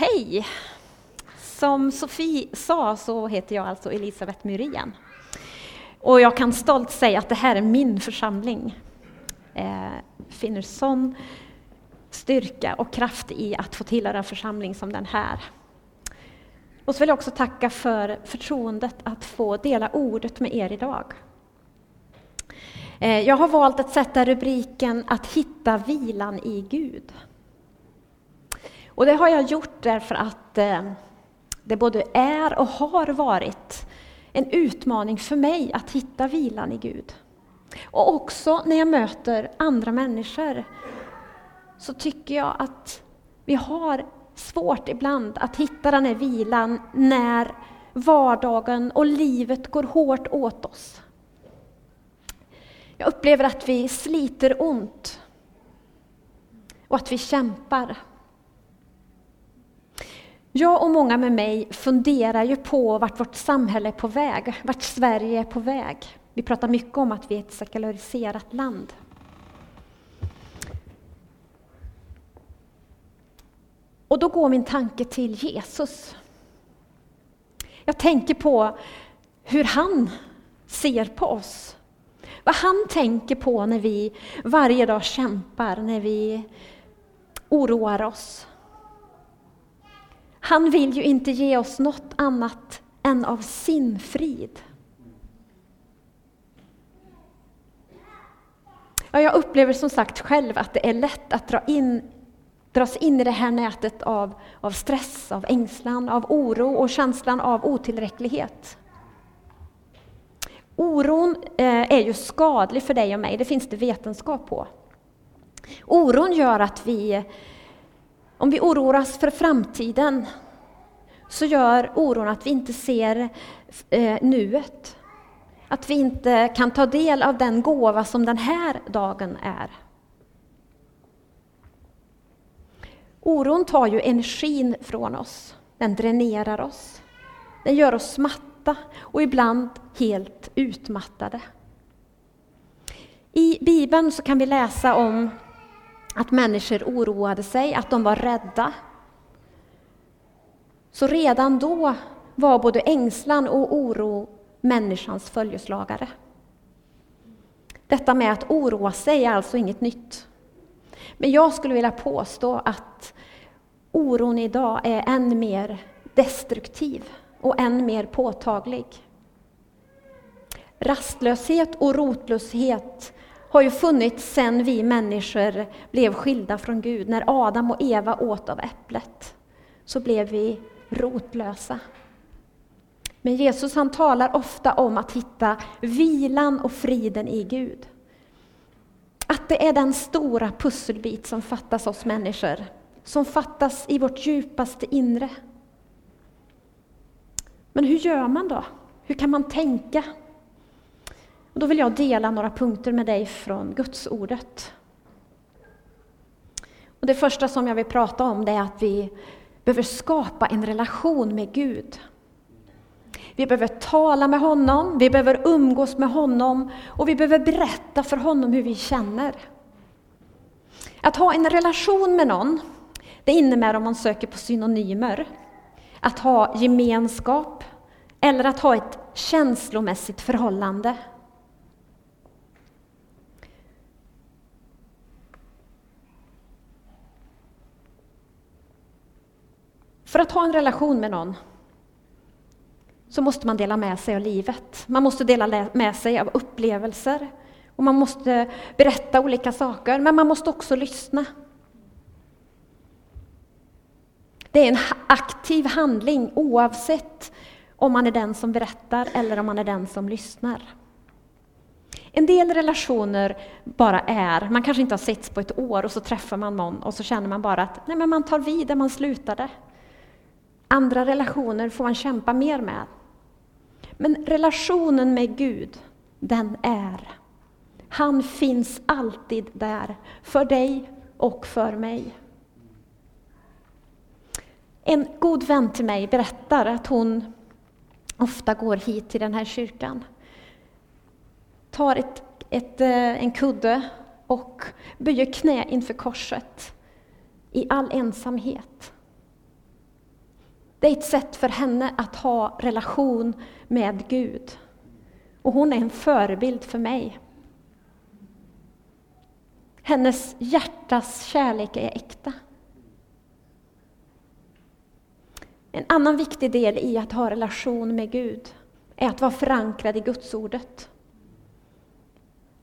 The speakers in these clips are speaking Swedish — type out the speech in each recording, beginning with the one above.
Hej! Som Sofie sa så heter jag alltså Elisabeth Myrén. Och jag kan stolt säga att det här är min församling. Eh, finner sån styrka och kraft i att få tillhöra en församling som den här. Och så vill jag också tacka för förtroendet att få dela ordet med er idag. Eh, jag har valt att sätta rubriken Att hitta vilan i Gud. Och det har jag gjort därför att eh, det både är och har varit en utmaning för mig att hitta vilan i Gud. Och också när jag möter andra människor så tycker jag att vi har svårt ibland att hitta den här vilan när vardagen och livet går hårt åt oss. Jag upplever att vi sliter ont och att vi kämpar. Jag och många med mig funderar ju på vart vårt samhälle är på väg, vart Sverige är på väg. Vi pratar mycket om att vi är ett sekulariserat land. Och då går min tanke till Jesus. Jag tänker på hur han ser på oss. Vad han tänker på när vi varje dag kämpar, när vi oroar oss. Han vill ju inte ge oss något annat än av sin frid. Ja, jag upplever som sagt själv att det är lätt att dra in, dras in i det här nätet av, av stress, av ängslan, av oro och känslan av otillräcklighet. Oron eh, är ju skadlig för dig och mig, det finns det vetenskap på. Oron gör att vi om vi oroar oss för framtiden så gör oron att vi inte ser eh, nuet. Att vi inte kan ta del av den gåva som den här dagen är. Oron tar ju energin från oss. Den dränerar oss. Den gör oss matta och ibland helt utmattade. I Bibeln så kan vi läsa om att människor oroade sig, att de var rädda. Så redan då var både ängslan och oro människans följeslagare. Detta med att oroa sig är alltså inget nytt. Men jag skulle vilja påstå att oron idag är än mer destruktiv och än mer påtaglig. Rastlöshet och rotlöshet har ju funnits sedan vi människor blev skilda från Gud. När Adam och Eva åt av äpplet så blev vi rotlösa. Men Jesus han talar ofta om att hitta vilan och friden i Gud. Att det är den stora pusselbit som fattas oss människor, som fattas i vårt djupaste inre. Men hur gör man då? Hur kan man tänka? Och då vill jag dela några punkter med dig från Guds ordet. Och det första som jag vill prata om det är att vi behöver skapa en relation med Gud. Vi behöver tala med honom, vi behöver umgås med honom och vi behöver berätta för honom hur vi känner. Att ha en relation med någon, det innebär om man söker på synonymer, att ha gemenskap eller att ha ett känslomässigt förhållande. För att ha en relation med någon så måste man dela med sig av livet. Man måste dela med sig av upplevelser och man måste berätta olika saker, men man måste också lyssna. Det är en aktiv handling oavsett om man är den som berättar eller om man är den som lyssnar. En del relationer bara är, man kanske inte har setts på ett år och så träffar man någon och så känner man bara att nej, men man tar vid där man slutade. Andra relationer får man kämpa mer med. Men relationen med Gud, den är. Han finns alltid där, för dig och för mig. En god vän till mig berättar att hon ofta går hit till den här kyrkan. Tar ett, ett, eh, en kudde och böjer knä inför korset i all ensamhet. Det är ett sätt för henne att ha relation med Gud. Och hon är en förebild för mig. Hennes hjärtas kärlek är äkta. En annan viktig del i att ha relation med Gud är att vara förankrad i Gudsordet.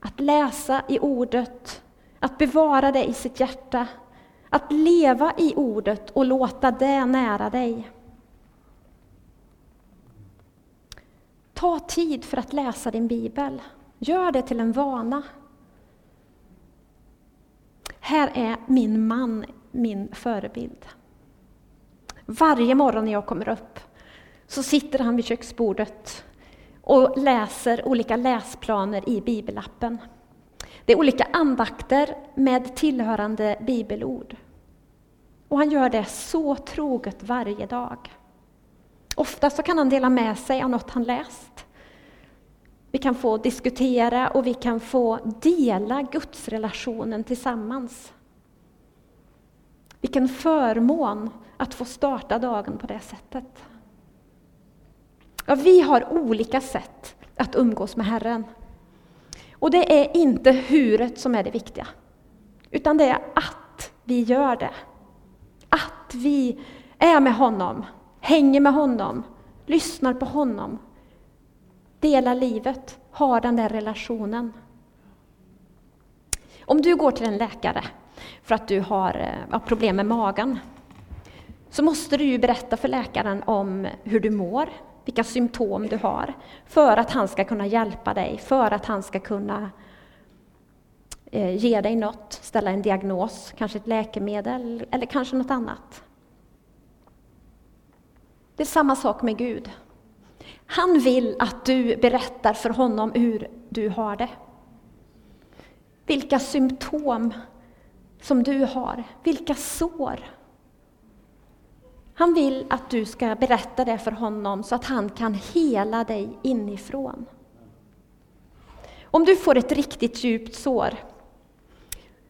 Att läsa i ordet, att bevara det i sitt hjärta, att leva i ordet och låta det nära dig. Ta tid för att läsa din bibel. Gör det till en vana. Här är min man min förebild. Varje morgon när jag kommer upp så sitter han vid köksbordet och läser olika läsplaner i bibelappen. Det är olika andakter med tillhörande bibelord. Och han gör det så troget varje dag. Ofta så kan han dela med sig av något han läst. Vi kan få diskutera och vi kan få dela gudsrelationen tillsammans. Vilken förmån att få starta dagen på det sättet. Ja, vi har olika sätt att umgås med Herren. Och det är inte huret som är det viktiga, utan det är att vi gör det. Att vi är med honom, hänger med honom, lyssnar på honom, delar livet, har den där relationen. Om du går till en läkare för att du eh, har problem med magen, så måste du ju berätta för läkaren om hur du mår, vilka symptom du har, för att han ska kunna hjälpa dig, för att han ska kunna eh, ge dig något, ställa en diagnos, kanske ett läkemedel eller kanske något annat. Det är samma sak med Gud. Han vill att du berättar för honom hur du har det. Vilka symptom som du har, vilka sår. Han vill att du ska berätta det för honom så att han kan hela dig inifrån. Om du får ett riktigt djupt sår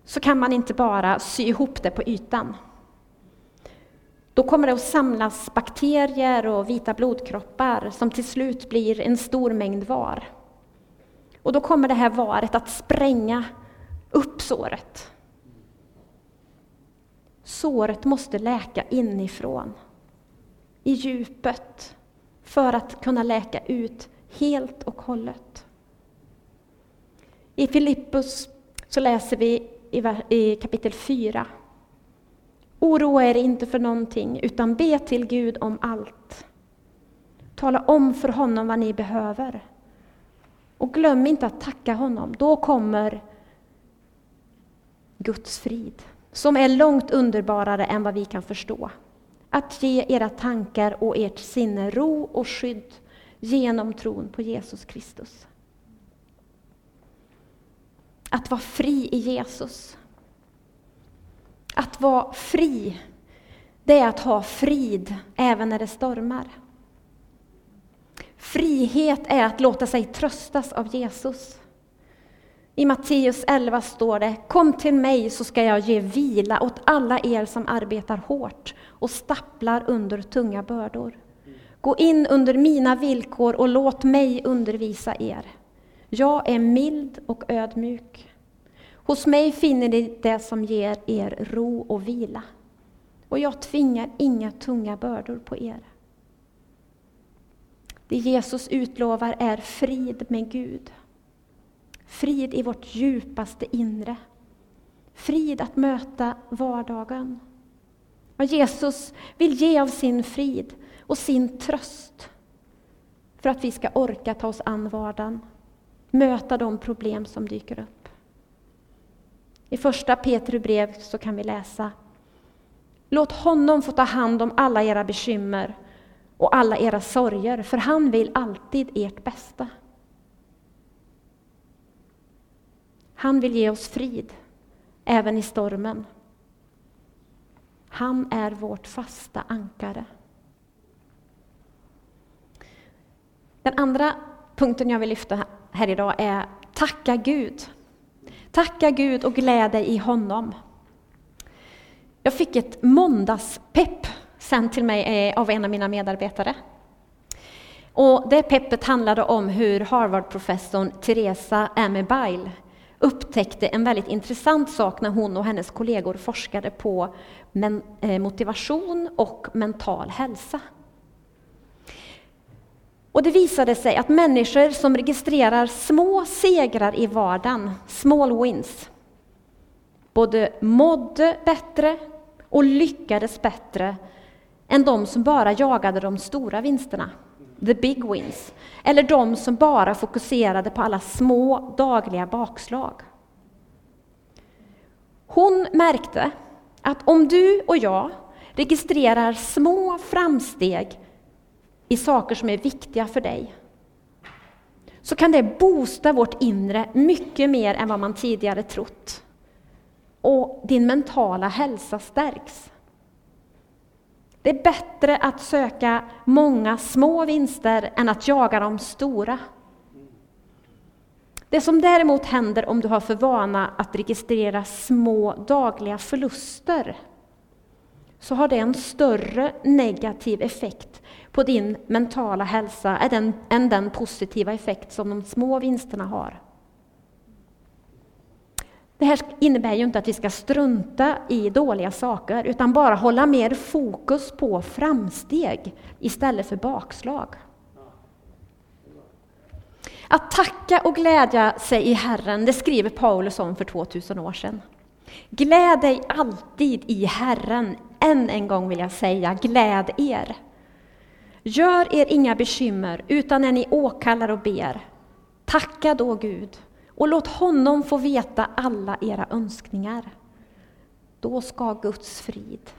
så kan man inte bara sy ihop det på ytan. Då kommer det att samlas bakterier och vita blodkroppar som till slut blir en stor mängd var. Och då kommer det här varet att spränga upp såret. Såret måste läka inifrån, i djupet, för att kunna läka ut helt och hållet. I Filippus så läser vi i kapitel 4. Oroa er inte för någonting, utan be till Gud om allt. Tala om för honom vad ni behöver. Och glöm inte att tacka honom, då kommer Guds frid som är långt underbarare än vad vi kan förstå. Att ge era tankar och ert sinne ro och skydd genom tron på Jesus Kristus. Att vara fri i Jesus. Att vara fri, det är att ha frid även när det stormar. Frihet är att låta sig tröstas av Jesus. I Matteus 11 står det, Kom till mig så ska jag ge vila åt alla er som arbetar hårt och stapplar under tunga bördor. Gå in under mina villkor och låt mig undervisa er. Jag är mild och ödmjuk. Hos mig finner ni det som ger er ro och vila. Och jag tvingar inga tunga bördor på er. Det Jesus utlovar är frid med Gud. Frid i vårt djupaste inre. Frid att möta vardagen. Vad Jesus vill ge av sin frid och sin tröst för att vi ska orka ta oss an vardagen, möta de problem som dyker upp. I första Petru brev så kan vi läsa Låt honom få ta hand om alla era bekymmer och alla era sorger, för han vill alltid ert bästa. Han vill ge oss frid, även i stormen. Han är vårt fasta ankare. Den andra punkten jag vill lyfta här idag är tacka Gud. Tacka Gud och glädje i honom. Jag fick ett måndagspepp sänt till mig eh, av en av mina medarbetare. Och det peppet handlade om hur Harvard-professorn Teresa Amebile upptäckte en väldigt intressant sak när hon och hennes kollegor forskade på eh, motivation och mental hälsa. Och det visade sig att människor som registrerar små segrar i vardagen, small wins, både mådde bättre och lyckades bättre än de som bara jagade de stora vinsterna, the big wins, eller de som bara fokuserade på alla små dagliga bakslag. Hon märkte att om du och jag registrerar små framsteg i saker som är viktiga för dig, så kan det boosta vårt inre mycket mer än vad man tidigare trott. Och din mentala hälsa stärks. Det är bättre att söka många små vinster än att jaga de stora. Det som däremot händer om du har för vana att registrera små dagliga förluster, så har det en större negativ effekt på din mentala hälsa än den, än den positiva effekt som de små vinsterna har. Det här innebär ju inte att vi ska strunta i dåliga saker, utan bara hålla mer fokus på framsteg istället för bakslag. Att tacka och glädja sig i Herren, det skriver Paulus om för 2000 år sedan. Gläd dig alltid i Herren. Än en gång vill jag säga, gläd er. Gör er inga bekymmer, utan när ni åkallar och ber, tacka då Gud och låt honom få veta alla era önskningar. Då ska Guds frid,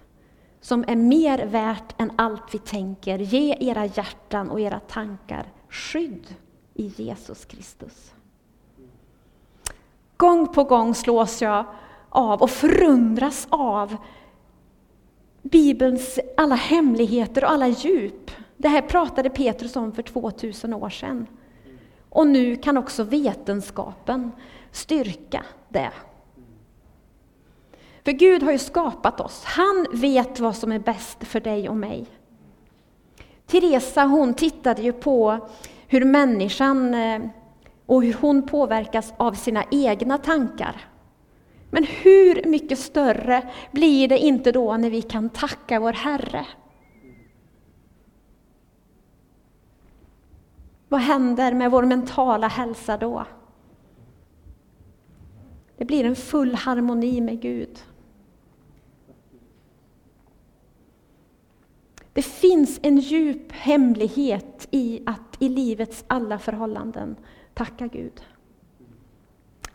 som är mer värt än allt vi tänker, ge era hjärtan och era tankar skydd i Jesus Kristus. Gång på gång slås jag av och förundras av Bibelns alla hemligheter och alla djup. Det här pratade Petrus om för 2000 år sedan. Och nu kan också vetenskapen styrka det. För Gud har ju skapat oss. Han vet vad som är bäst för dig och mig. Teresa hon tittade ju på hur människan eh, och hur hon påverkas av sina egna tankar. Men hur mycket större blir det inte då när vi kan tacka vår Herre? Vad händer med vår mentala hälsa då? Det blir en full harmoni med Gud. Det finns en djup hemlighet i att i livets alla förhållanden tacka Gud.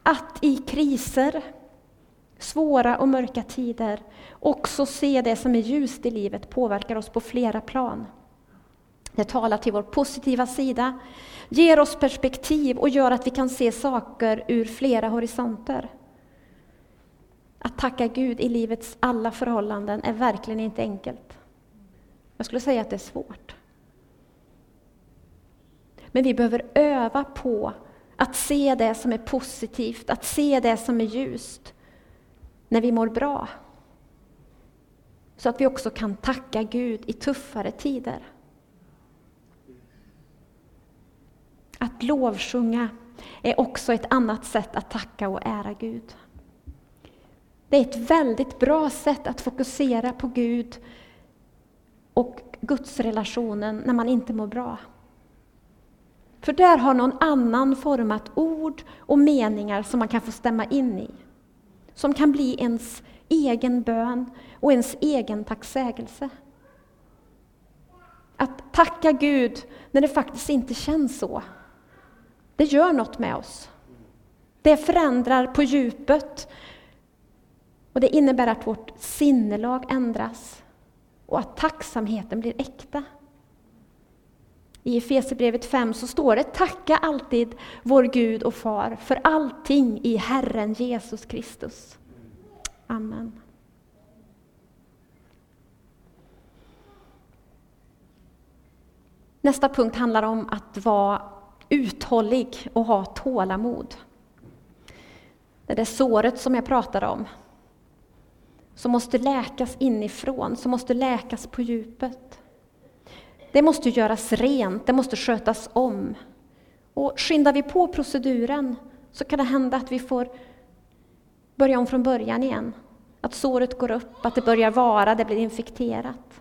Att i kriser, svåra och mörka tider också se det som är ljust i livet påverkar oss på flera plan. Det talar till vår positiva sida, ger oss perspektiv och gör att vi kan se saker ur flera horisonter. Att tacka Gud i livets alla förhållanden är verkligen inte enkelt. Jag skulle säga att det är svårt. Men vi behöver öva på att se det som är positivt, att se det som är ljust, när vi mår bra. Så att vi också kan tacka Gud i tuffare tider. Att lovsjunga är också ett annat sätt att tacka och ära Gud. Det är ett väldigt bra sätt att fokusera på Gud och Gudsrelationen när man inte mår bra. För där har någon annan format ord och meningar som man kan få stämma in i. Som kan bli ens egen bön och ens egen tacksägelse. Att tacka Gud när det faktiskt inte känns så. Det gör något med oss. Det förändrar på djupet. Och det innebär att vårt sinnelag ändras och att tacksamheten blir äkta. I Efesierbrevet 5 så står det Tacka alltid vår Gud och Far för allting i Herren Jesus Kristus. Amen. Nästa punkt handlar om att vara uthållig och ha tålamod. Det där såret som jag pratade om. som måste läkas inifrån, som måste läkas på djupet. Det måste göras rent, det måste skötas om. Och skyndar vi på proceduren så kan det hända att vi får börja om från början igen. Att såret går upp, att det börjar vara, det blir infekterat.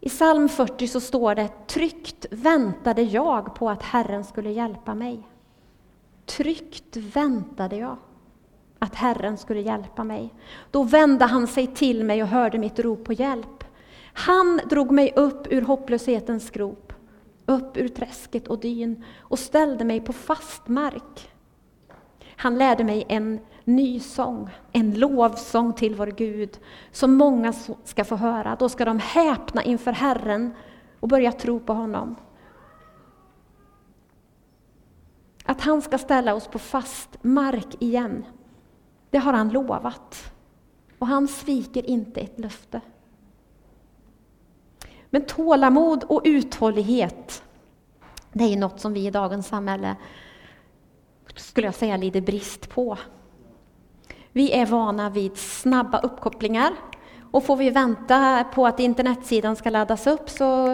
I psalm 40 så står det Tryggt väntade jag på att Herren skulle hjälpa mig. Tryggt väntade jag att Herren skulle hjälpa mig. Då vände han sig till mig och hörde mitt rop på hjälp. Han drog mig upp ur hopplöshetens grop, upp ur träsket och dyn och ställde mig på fast mark. Han lärde mig en ny sång, en lovsång till vår Gud, som många ska få höra. Då ska de häpna inför Herren och börja tro på honom. Att han ska ställa oss på fast mark igen, det har han lovat. Och han sviker inte ett löfte. Men tålamod och uthållighet, det är något som vi i dagens samhälle, skulle jag säga, lider brist på. Vi är vana vid snabba uppkopplingar och får vi vänta på att internetsidan ska laddas upp så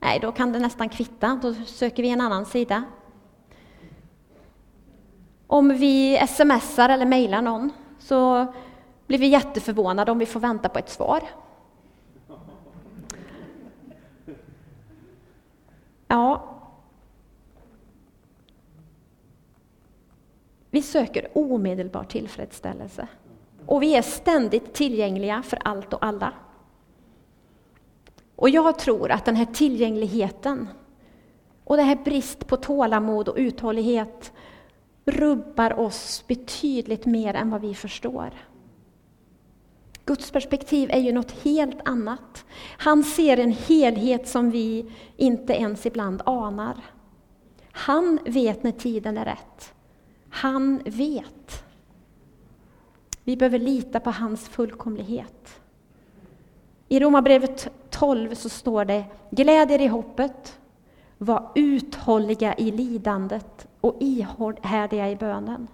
nej, då kan det nästan kvitta, då söker vi en annan sida. Om vi smsar eller mejlar någon så blir vi jätteförvånade om vi får vänta på ett svar. Ja. Vi söker omedelbar tillfredsställelse. Och vi är ständigt tillgängliga för allt och alla. Och jag tror att den här tillgängligheten och det här brist på tålamod och uthållighet rubbar oss betydligt mer än vad vi förstår. Guds perspektiv är ju något helt annat. Han ser en helhet som vi inte ens ibland anar. Han vet när tiden är rätt. Han vet. Vi behöver lita på hans fullkomlighet. I Romarbrevet 12 så står det Gläd er i hoppet, var uthålliga i lidandet och ihärdiga i bönen.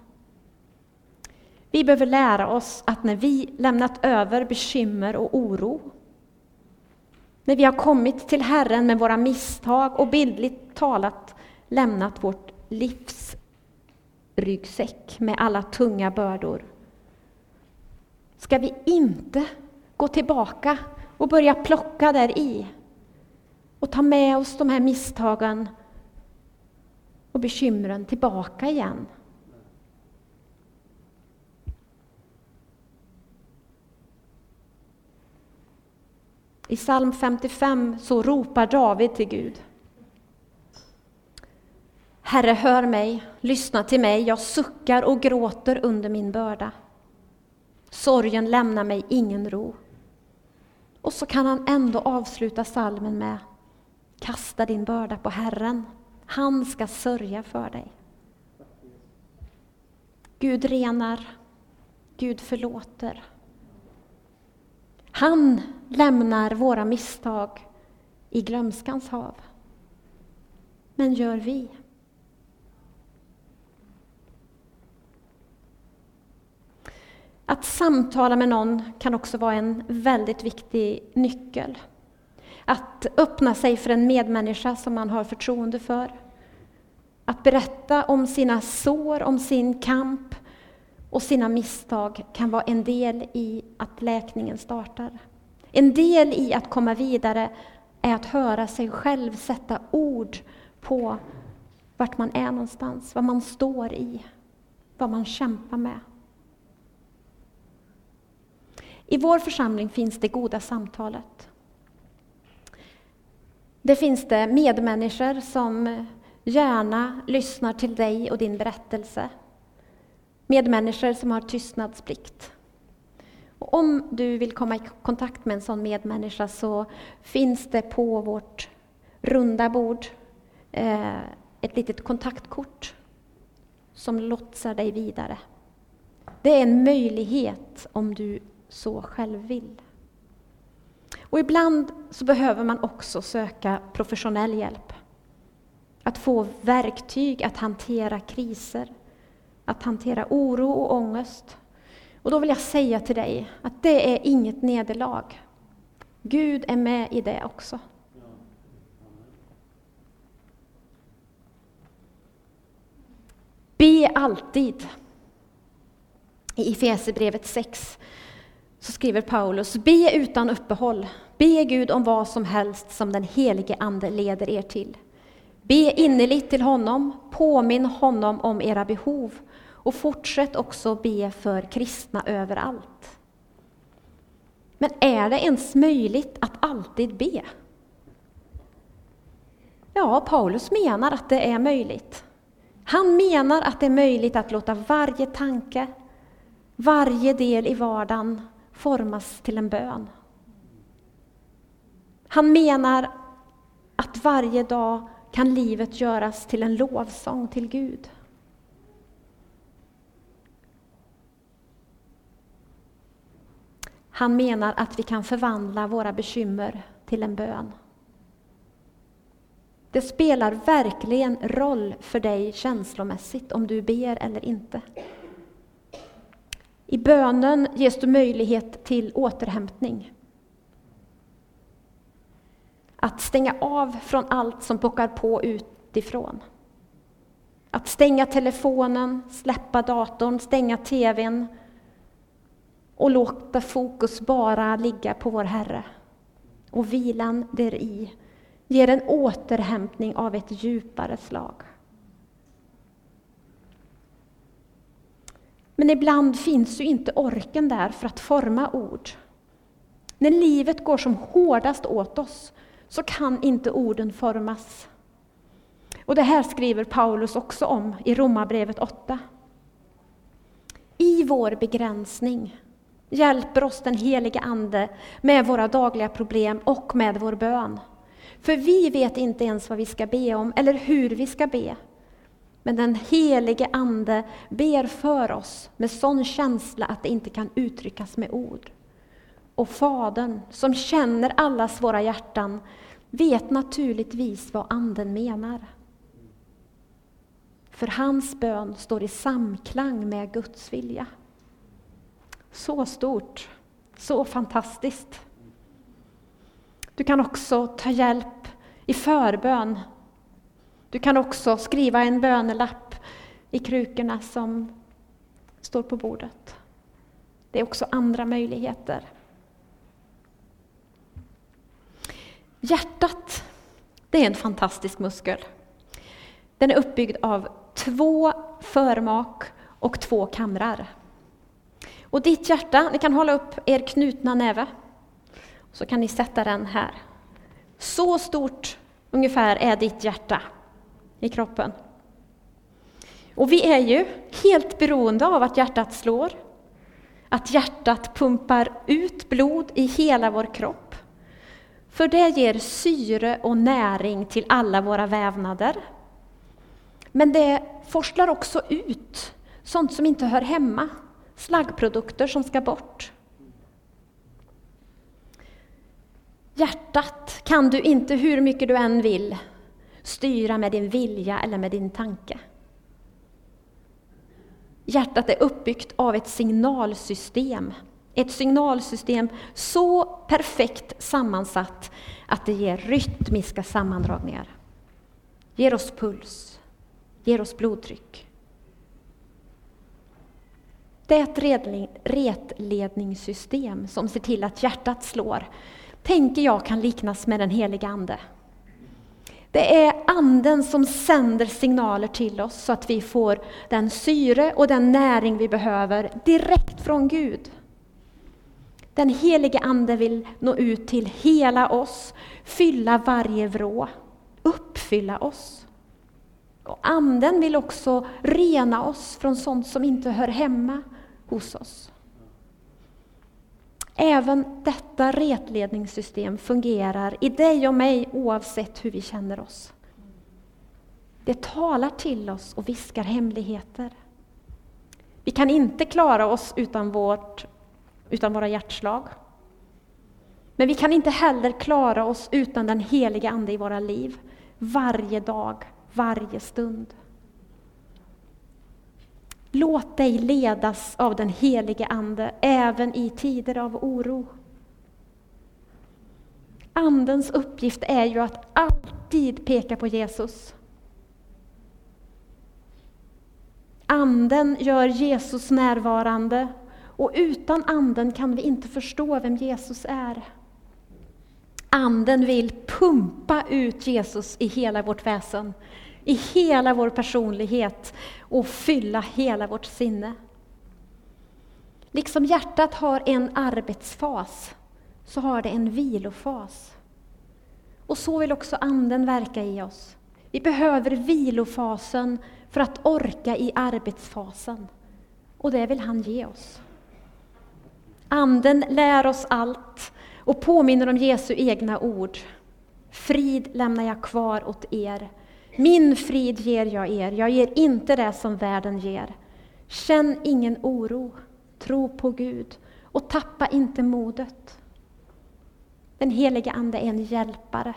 Vi behöver lära oss att när vi lämnat över bekymmer och oro, när vi har kommit till Herren med våra misstag och bildligt talat lämnat vårt livs ryggsäck med alla tunga bördor, ska vi inte gå tillbaka och börja plocka där i och ta med oss de här misstagen och bekymren tillbaka igen. I psalm 55 så ropar David till Gud. Herre, hör mig, lyssna till mig, jag suckar och gråter under min börda. Sorgen lämnar mig ingen ro. Och så kan han ändå avsluta salmen med Kasta din börda på Herren, han ska sörja för dig. Gud renar, Gud förlåter. Han lämnar våra misstag i glömskans hav. Men gör vi? Att samtala med någon kan också vara en väldigt viktig nyckel. Att öppna sig för en medmänniska som man har förtroende för. Att berätta om sina sår, om sin kamp och sina misstag kan vara en del i att läkningen startar. En del i att komma vidare är att höra sig själv sätta ord på vart man är någonstans, vad man står i, vad man kämpar med. I vår församling finns det goda samtalet. Det finns det medmänniskor som gärna lyssnar till dig och din berättelse. Medmänniskor som har tystnadsplikt. Och om du vill komma i kontakt med en sån medmänniska så finns det på vårt runda bord eh, ett litet kontaktkort som lotsar dig vidare. Det är en möjlighet om du så själv vill. Och ibland så behöver man också söka professionell hjälp. Att få verktyg att hantera kriser, att hantera oro och ångest. Och då vill jag säga till dig att det är inget nederlag. Gud är med i det också. Be alltid. I Efesierbrevet 6 så skriver Paulus, be utan uppehåll. Be Gud om vad som helst som den helige Ande leder er till. Be innerligt till honom, påminn honom om era behov och fortsätt också be för kristna överallt. Men är det ens möjligt att alltid be? Ja, Paulus menar att det är möjligt. Han menar att det är möjligt att låta varje tanke, varje del i vardagen formas till en bön. Han menar att varje dag kan livet göras till en lovsång till Gud. Han menar att vi kan förvandla våra bekymmer till en bön. Det spelar verkligen roll för dig känslomässigt om du ber eller inte. I bönen ges du möjlighet till återhämtning. Att stänga av från allt som pockar på utifrån. Att stänga telefonen, släppa datorn, stänga TVn och låta fokus bara ligga på vår Herre. Och vilan där i ger en återhämtning av ett djupare slag. Men ibland finns ju inte orken där för att forma ord. När livet går som hårdast åt oss så kan inte orden formas. Och det här skriver Paulus också om i Romarbrevet 8. I vår begränsning hjälper oss den helige Ande med våra dagliga problem och med vår bön. För vi vet inte ens vad vi ska be om eller hur vi ska be. Men den helige Ande ber för oss med sån känsla att det inte kan uttryckas med ord. Och Fadern, som känner allas våra hjärtan, vet naturligtvis vad Anden menar. För hans bön står i samklang med Guds vilja. Så stort, så fantastiskt. Du kan också ta hjälp i förbön. Du kan också skriva en bönelapp i krukorna som står på bordet. Det är också andra möjligheter. Hjärtat, det är en fantastisk muskel. Den är uppbyggd av två förmak och två kamrar. Och ditt hjärta, ni kan hålla upp er knutna näve. Så kan ni sätta den här. Så stort ungefär är ditt hjärta i kroppen. Och vi är ju helt beroende av att hjärtat slår. Att hjärtat pumpar ut blod i hela vår kropp. För det ger syre och näring till alla våra vävnader. Men det forslar också ut sånt som inte hör hemma, slaggprodukter som ska bort. Hjärtat kan du inte, hur mycket du än vill, styra med din vilja eller med din tanke. Hjärtat är uppbyggt av ett signalsystem. Ett signalsystem så perfekt sammansatt att det ger rytmiska sammandragningar. Ger oss puls, ger oss blodtryck. Det är ett retledningssystem som ser till att hjärtat slår tänker jag kan liknas med den heliga Ande. Det är Anden som sänder signaler till oss så att vi får den syre och den näring vi behöver direkt från Gud. Den helige Ande vill nå ut till hela oss, fylla varje vrå, uppfylla oss. Och Anden vill också rena oss från sånt som inte hör hemma hos oss. Även detta retledningssystem fungerar i dig och mig oavsett hur vi känner oss. Det talar till oss och viskar hemligheter. Vi kan inte klara oss utan, vårt, utan våra hjärtslag. Men vi kan inte heller klara oss utan den heliga Ande i våra liv, varje dag, varje stund. Låt dig ledas av den helige Ande även i tider av oro. Andens uppgift är ju att alltid peka på Jesus. Anden gör Jesus närvarande och utan Anden kan vi inte förstå vem Jesus är. Anden vill pumpa ut Jesus i hela vårt väsen, i hela vår personlighet och fylla hela vårt sinne. Liksom hjärtat har en arbetsfas, så har det en vilofas. Och så vill också Anden verka i oss. Vi behöver vilofasen för att orka i arbetsfasen. Och det vill han ge oss. Anden lär oss allt och påminner om Jesu egna ord. Frid lämnar jag kvar åt er. Min frid ger jag er, jag ger inte det som världen ger. Känn ingen oro, tro på Gud och tappa inte modet. Den helige Ande är en hjälpare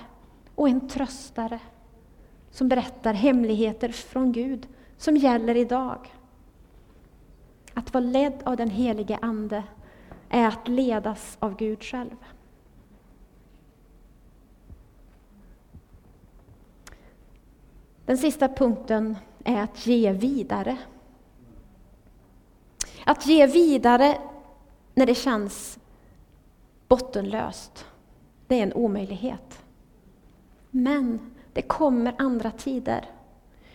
och en tröstare som berättar hemligheter från Gud som gäller idag. Att vara ledd av den helige Ande är att ledas av Gud själv. Den sista punkten är att ge vidare. Att ge vidare när det känns bottenlöst, det är en omöjlighet. Men det kommer andra tider.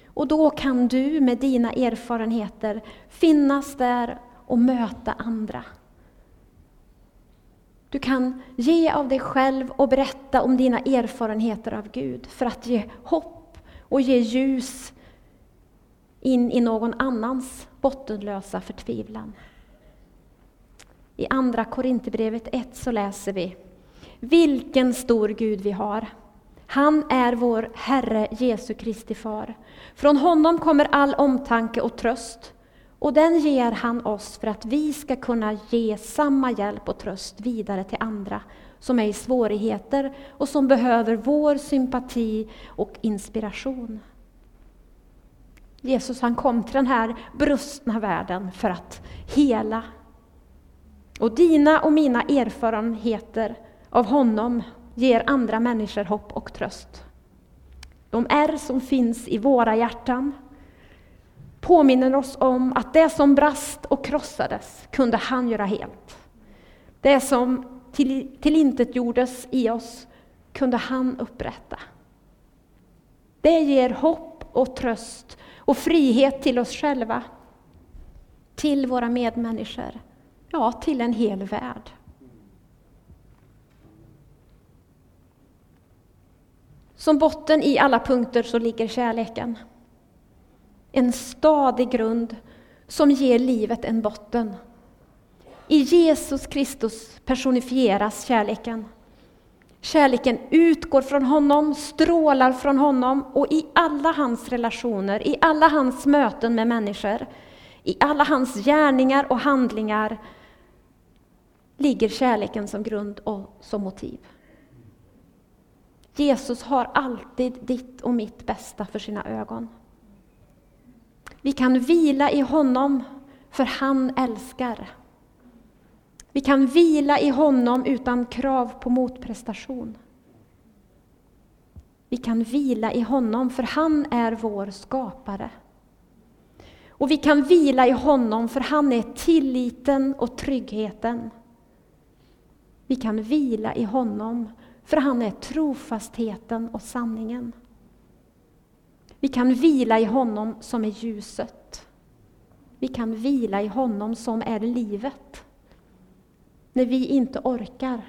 Och då kan du med dina erfarenheter finnas där och möta andra. Du kan ge av dig själv och berätta om dina erfarenheter av Gud för att ge hopp och ge ljus in i någon annans bottenlösa förtvivlan. I Andra Korinthierbrevet 1 så läser vi Vilken stor Gud vi har! Han är vår Herre Jesu Kristi far. Från honom kommer all omtanke och tröst, och den ger han oss för att vi ska kunna ge samma hjälp och tröst vidare till andra som är i svårigheter och som behöver vår sympati och inspiration. Jesus han kom till den här brustna världen för att hela. Och dina och mina erfarenheter av honom ger andra människor hopp och tröst. De ärr som finns i våra hjärtan påminner oss om att det som brast och krossades kunde han göra helt. Det som till, tillintetgjordes i oss kunde han upprätta. Det ger hopp och tröst och frihet till oss själva, till våra medmänniskor, ja, till en hel värld. Som botten i alla punkter så ligger kärleken. En stadig grund som ger livet en botten. I Jesus Kristus personifieras kärleken. Kärleken utgår från honom, strålar från honom och i alla hans relationer, i alla hans möten med människor, i alla hans gärningar och handlingar ligger kärleken som grund och som motiv. Jesus har alltid ditt och mitt bästa för sina ögon. Vi kan vila i honom, för han älskar. Vi kan vila i honom utan krav på motprestation. Vi kan vila i honom, för han är vår skapare. Och vi kan vila i honom, för han är tilliten och tryggheten. Vi kan vila i honom, för han är trofastheten och sanningen. Vi kan vila i honom som är ljuset. Vi kan vila i honom som är livet. När vi inte orkar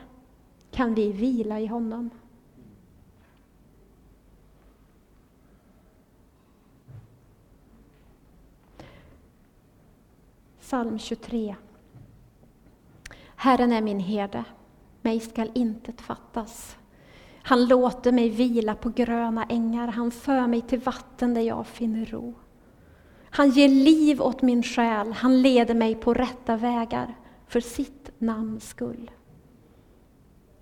kan vi vila i honom. Psalm 23. Herren är min herde mig skall intet fattas. Han låter mig vila på gröna ängar, han för mig till vatten där jag finner ro. Han ger liv åt min själ, han leder mig på rätta vägar för sitt namns skull.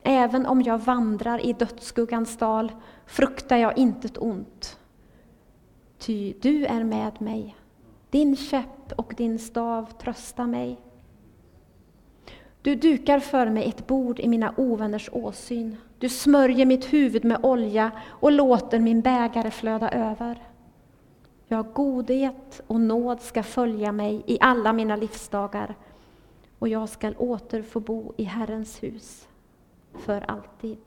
Även om jag vandrar i dödsskuggans dal fruktar jag intet ont. Ty du är med mig, din käpp och din stav tröstar mig. Du dukar för mig ett bord i mina ovänners åsyn. Du smörjer mitt huvud med olja och låter min bägare flöda över. Ja, godhet och nåd ska följa mig i alla mina livsdagar och jag skall åter få bo i Herrens hus för alltid.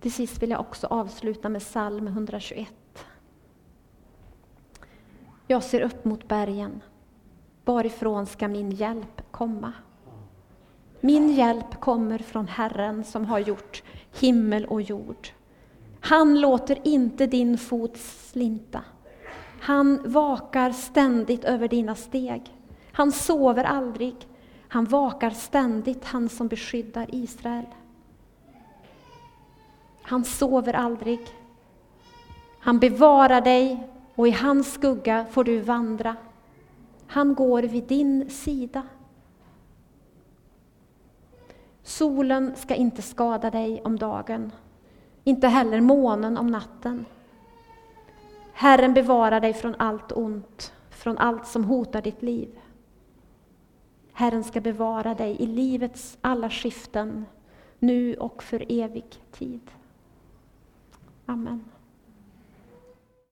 Till sist vill jag också avsluta med psalm 121. Jag ser upp mot bergen. Varifrån ska min hjälp komma? Min hjälp kommer från Herren som har gjort himmel och jord. Han låter inte din fot slinta. Han vakar ständigt över dina steg. Han sover aldrig. Han vakar ständigt, han som beskyddar Israel. Han sover aldrig. Han bevarar dig och i hans skugga får du vandra. Han går vid din sida. Solen ska inte skada dig om dagen, inte heller månen om natten. Herren bevarar dig från allt ont, från allt som hotar ditt liv. Herren ska bevara dig i livets alla skiften, nu och för evig tid. Amen.